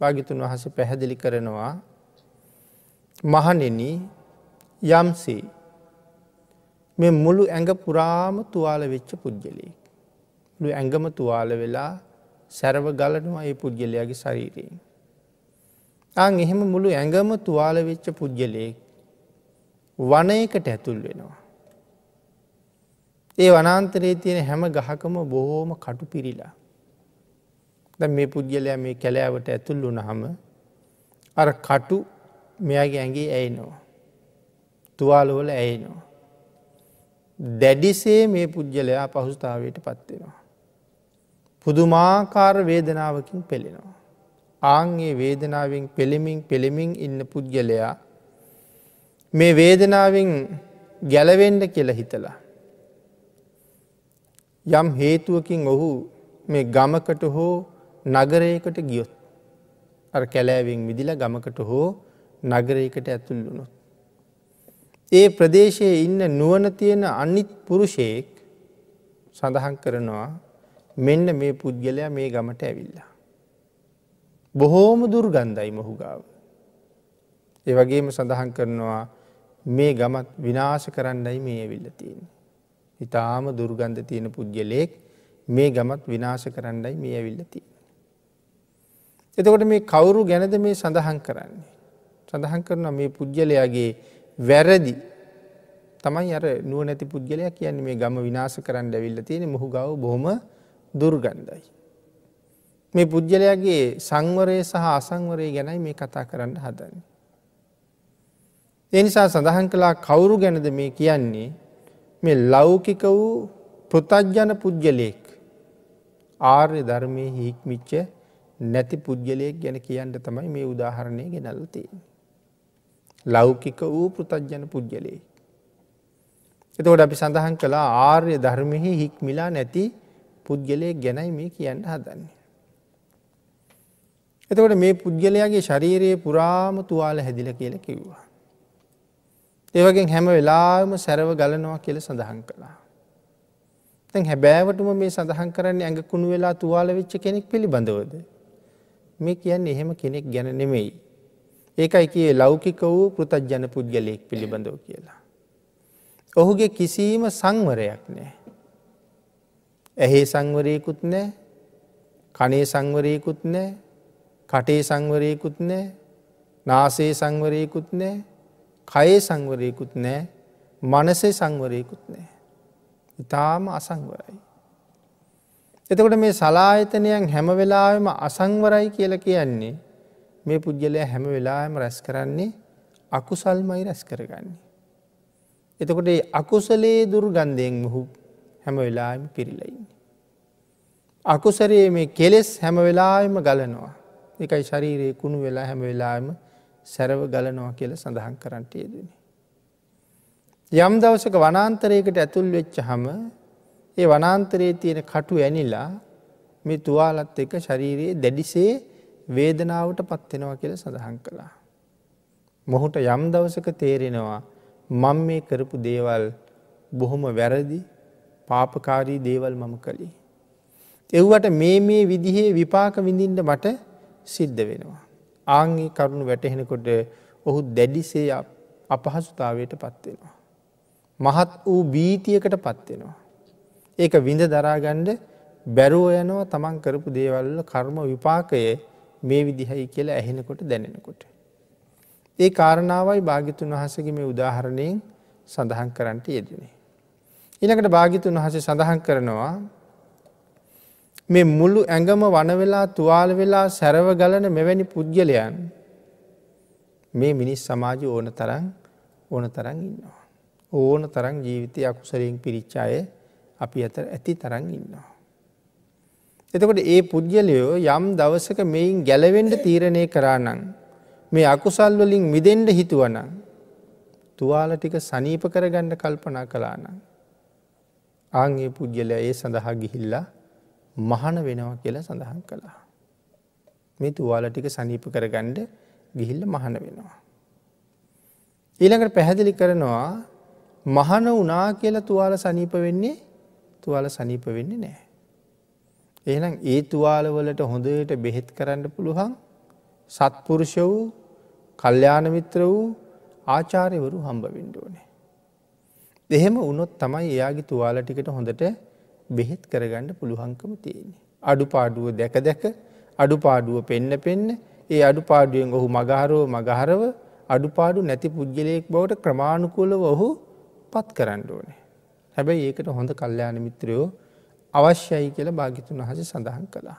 භාගිතුන් වහස පැහැදිලි කරනවා මහනෙන යම්සේ මේ මුළු ඇඟ පුරාම තුවාල වෙච්ච පුද්ගලයෙක්. ලු ඇඟම තුවාල වෙලා සැරව ගලනවා ඒ පුද්ගලයාගේ ශරීරයෙන්. අං එහෙම මුළු ඇඟම තුවාල වෙච්ච පුද්ගලයෙක් වනයකට ඇතුල් වෙනවා. ඒ වනාන්තරයේ තියෙන හැම ගහකම බොහෝම කටු පිරිලා. ද මේ පුද්ගලයා මේ කැලෑවට ඇතුල් වුනහම අර කටු මෙයාගේ ඇගේ ඇයිනවා. තුවාලවල ඇයිනවා. දැඩිසේ මේ පුද්ගලයා පහුස්ථාවයට පත්වෙනවා. පුදුමාකාර වේදනාවකින් පෙළෙනවා. ආංගේ වේදනාවෙන් පෙළෙමින් පෙළෙමින් ඉන්න පුද්ගලයා මේ වේදනාවෙන් ගැලවෙන්ඩ කියල හිතලා. යම් හේතුවකින් ඔහු මේ ගමකට හෝ නගරයකට ගියොත් අර කැලෑවෙන් විදිල ගමකට හෝ නගරයකට ඇතුල් වුණොත්. ඒ ප්‍රදේශයේ ඉන්න නුවන තියෙන අනිත් පුරුෂයෙක් සඳහන් කරනවා මෙන්න මේ පුද්ගලයා මේ ගමට ඇවිල්ලා. බොහෝම දුර්ගන්ධයි මොහු ගාව. ඒවගේම සඳහන් කරනවා මේ ගමත් විනාශ කරන්නයි මේ ඇවිල්ල තියෙන. ඉතාම දුර්ගන්ධ තියෙන පුද්ගලයෙක් මේ ගමත් විනාශ කරන්නයි මේ ඇවිල්ල තියෙන. එතකොට මේ කවුරු ගැනද මේ සඳහන් කරන්නේ. සඳහන් කරන මේ පුද්ගලයාගේ වැරදි තමයි අර නුව නැති පුද්ගලයක් කියන්නේ මේ ගම විනාශ කරන්න ඇවිල්ල තියෙන මොහු ගව බොහොම දුර්ගන්ධයි. මේ පුද්ගලයාගේ සංවරය සහ අසංවරය ගැනයි මේ කතා කරන්න හදන්නේ. එනිසා සඳහන් කලා කවුරු ගැනද මේ කියන්නේ මේ ලෞකික වූ පෘතජ්ජන පුද්ගලයෙක් ආර්ය ධර්මය හික්මිච්ච නැති පුද්ගලයෙක් ගැන කියන්න තමයි මේ උදාහරණය ගෙනල්ල තියෙන. ලෞකික වූ පෘතජ්ජන පුද්ගලයෙක්. එතකොට අපි සඳහන් කලා ආර්ය ධර්මහි හික්මිලා නැති පුද්ගලයෙක් ගැනයි මේ කියන්න හදන්නේ. එතකොට මේ පුද්ගලයාගේ ශරීරයේ පුරාම තුවාල හැදිල කියල කිව්වා. ඒවගෙන් හැම වෙලාම සැරව ගලනවා කියල සඳහන් කළා. තැන් හැබෑවටම මේ සඳහන් කරන්න ඇඟ කුණු වෙලා තුවාල වෙච්ච කෙනෙක් පිළිබඳවද. මේ කියන්න එහෙම කෙනෙක් ගැන නෙමෙයි. ඒකයි කියේ ලෞකික වූ පෘතජ්ජන පුද්ගලයෙක් පිළිබඳව කියලා. ඔහුගේ කිසිීම සංවරයක් නෑ. ඇහේ සංවරයකුත් නෑ කනේ සංවරයකුත් නෑ කටේ සංවරයකුත් නෑ නාසේ සංවරයකුත් නෑ කයේ සංවරයකුත් නෑ මනසේ සංවරයකුත් නෑ. ඉතාම අසංවරයි. එතකොට මේ සලායතනයන් හැම වෙලාම අසංවරයි කියල කියන්නේ මේ පුද්ගලය හැම වෙලාම රැස් කරන්නේ අකුසල්මයි රැස් කරගන්නේ. එතකොට අකුසලේ දුර්ගන්ධයෙන් මුහු හැම වෙලාම පිරිලයින්නේ. අකුසරයේ මේ කෙලෙස් හැම වෙලාම ගලනවා. එකයි ශරීරයේ කුණු වෙලා හැම වෙලාම සැරව ගලනවා කියල සඳහන් කරන්නට යෙදෙන. යම් දවසක වනාන්තරයකට ඇතුල් වෙච්ච හම ඒ වනාන්තරයේ තියෙන කටු ඇනිලා මේ තුවාලත් එක ශරීරයේ දැඩිසේ වේදනාවට පත්වෙනවා කියල සඳහන් කළා. මොහුට යම් දවසක තේරෙනවා මං මේ කරපු දේවල් බොහොම වැරදි පාපකාරී දේවල් මම කළේ. එව්වට මේ මේ විදිහේ විපාක විඳින්ට මට සිද්ධ වෙනවා. ආංගේ කරුණු වැටහෙනකොට ඔහු දැඩිසේ අපහසුතාවයට පත්වෙනවා. මහත් වූ බීතියකට පත්වෙනවා. ඒක විඳ දරාගණ්ඩ බැරුව යනවා තමන් කරපු දේවල්ල කර්ම විපාකය මේ විදිහයි කියලා ඇහෙනකොට දැනෙනකොට. ඒ කාරණාවයි භාගිතුන් වහසගේ මේ උදාහරණයෙන් සඳහන් කරන්නට යෙදනේ. ඉනකට භාගිතුන් වහසේ සඳහන් කරනවා මේ මුළු ඇඟම වනවෙලා තුවාල වෙලා සැරව ගලන මෙවැනි පුද්ගලයන් මේ මිනිස් සමාජ ඕන තරන් ඕන තරන් ඉන්නවා. ඕන තරන් ජීවිතය අකුසරයෙන් පිරිච්චාය අපි අතර ඇති තරන් ඉන්නවා. එතකොට ඒ පුද්ගලයෝ යම් දවසක මෙයින් ගැලවෙන්ඩ තීරණය කරානං මේ අකුසල් වලින් මිදෙන්ඩ හිතුවනං තුවාල ටික සනීප කරගණ්ඩ කල්පනා කලානං ආංගේ පුද්ගලය ඒ සඳහා ගිහිල්ලා මහන වෙනවා කියලා සඳහන් කළා. මේ තුවාල ටික සනීප කරගණ්ඩ ගිහිල්ල මහන වෙනවා. ඊළඟට පැහැදිලි කරනවා මහන වනා කියලා තුවාල සනීප වෙන්නේ තුවාල සනීප වෙන්නේ නෑ. එහෙනම් ඒ තුවාලවලට හොඳට බෙහෙත් කරන්න පුළුවන් සත්පුරුෂ වූ කල්්‍යානමිත්‍ර වූ ආචාරයවරු හම්බ විින්ඩුවනේ. එහෙම උනොත් තමයි එයාගේ තුවාල ටිකට හොඳට බෙහෙත් කරගන්න පුළුවන්කම තියෙන්නේ. අඩුපාඩුව දැක දැක අඩුපාඩුව පෙන්න පෙන්න ඒ අඩුපාඩුවෙන් ඔහු මගහරෝ මගහරව අඩුපාඩු නැති පුද්ගලයෙක් බවට ක්‍රමාණුකූලව ඔහු පත් කරන්න ඕනේ. හැබැයි ඒකට හොඳ කල්්‍යයාන මිත්‍රයෝ අවශ්‍යයි කියල භාගිතුන් වහස සඳහන් කළා.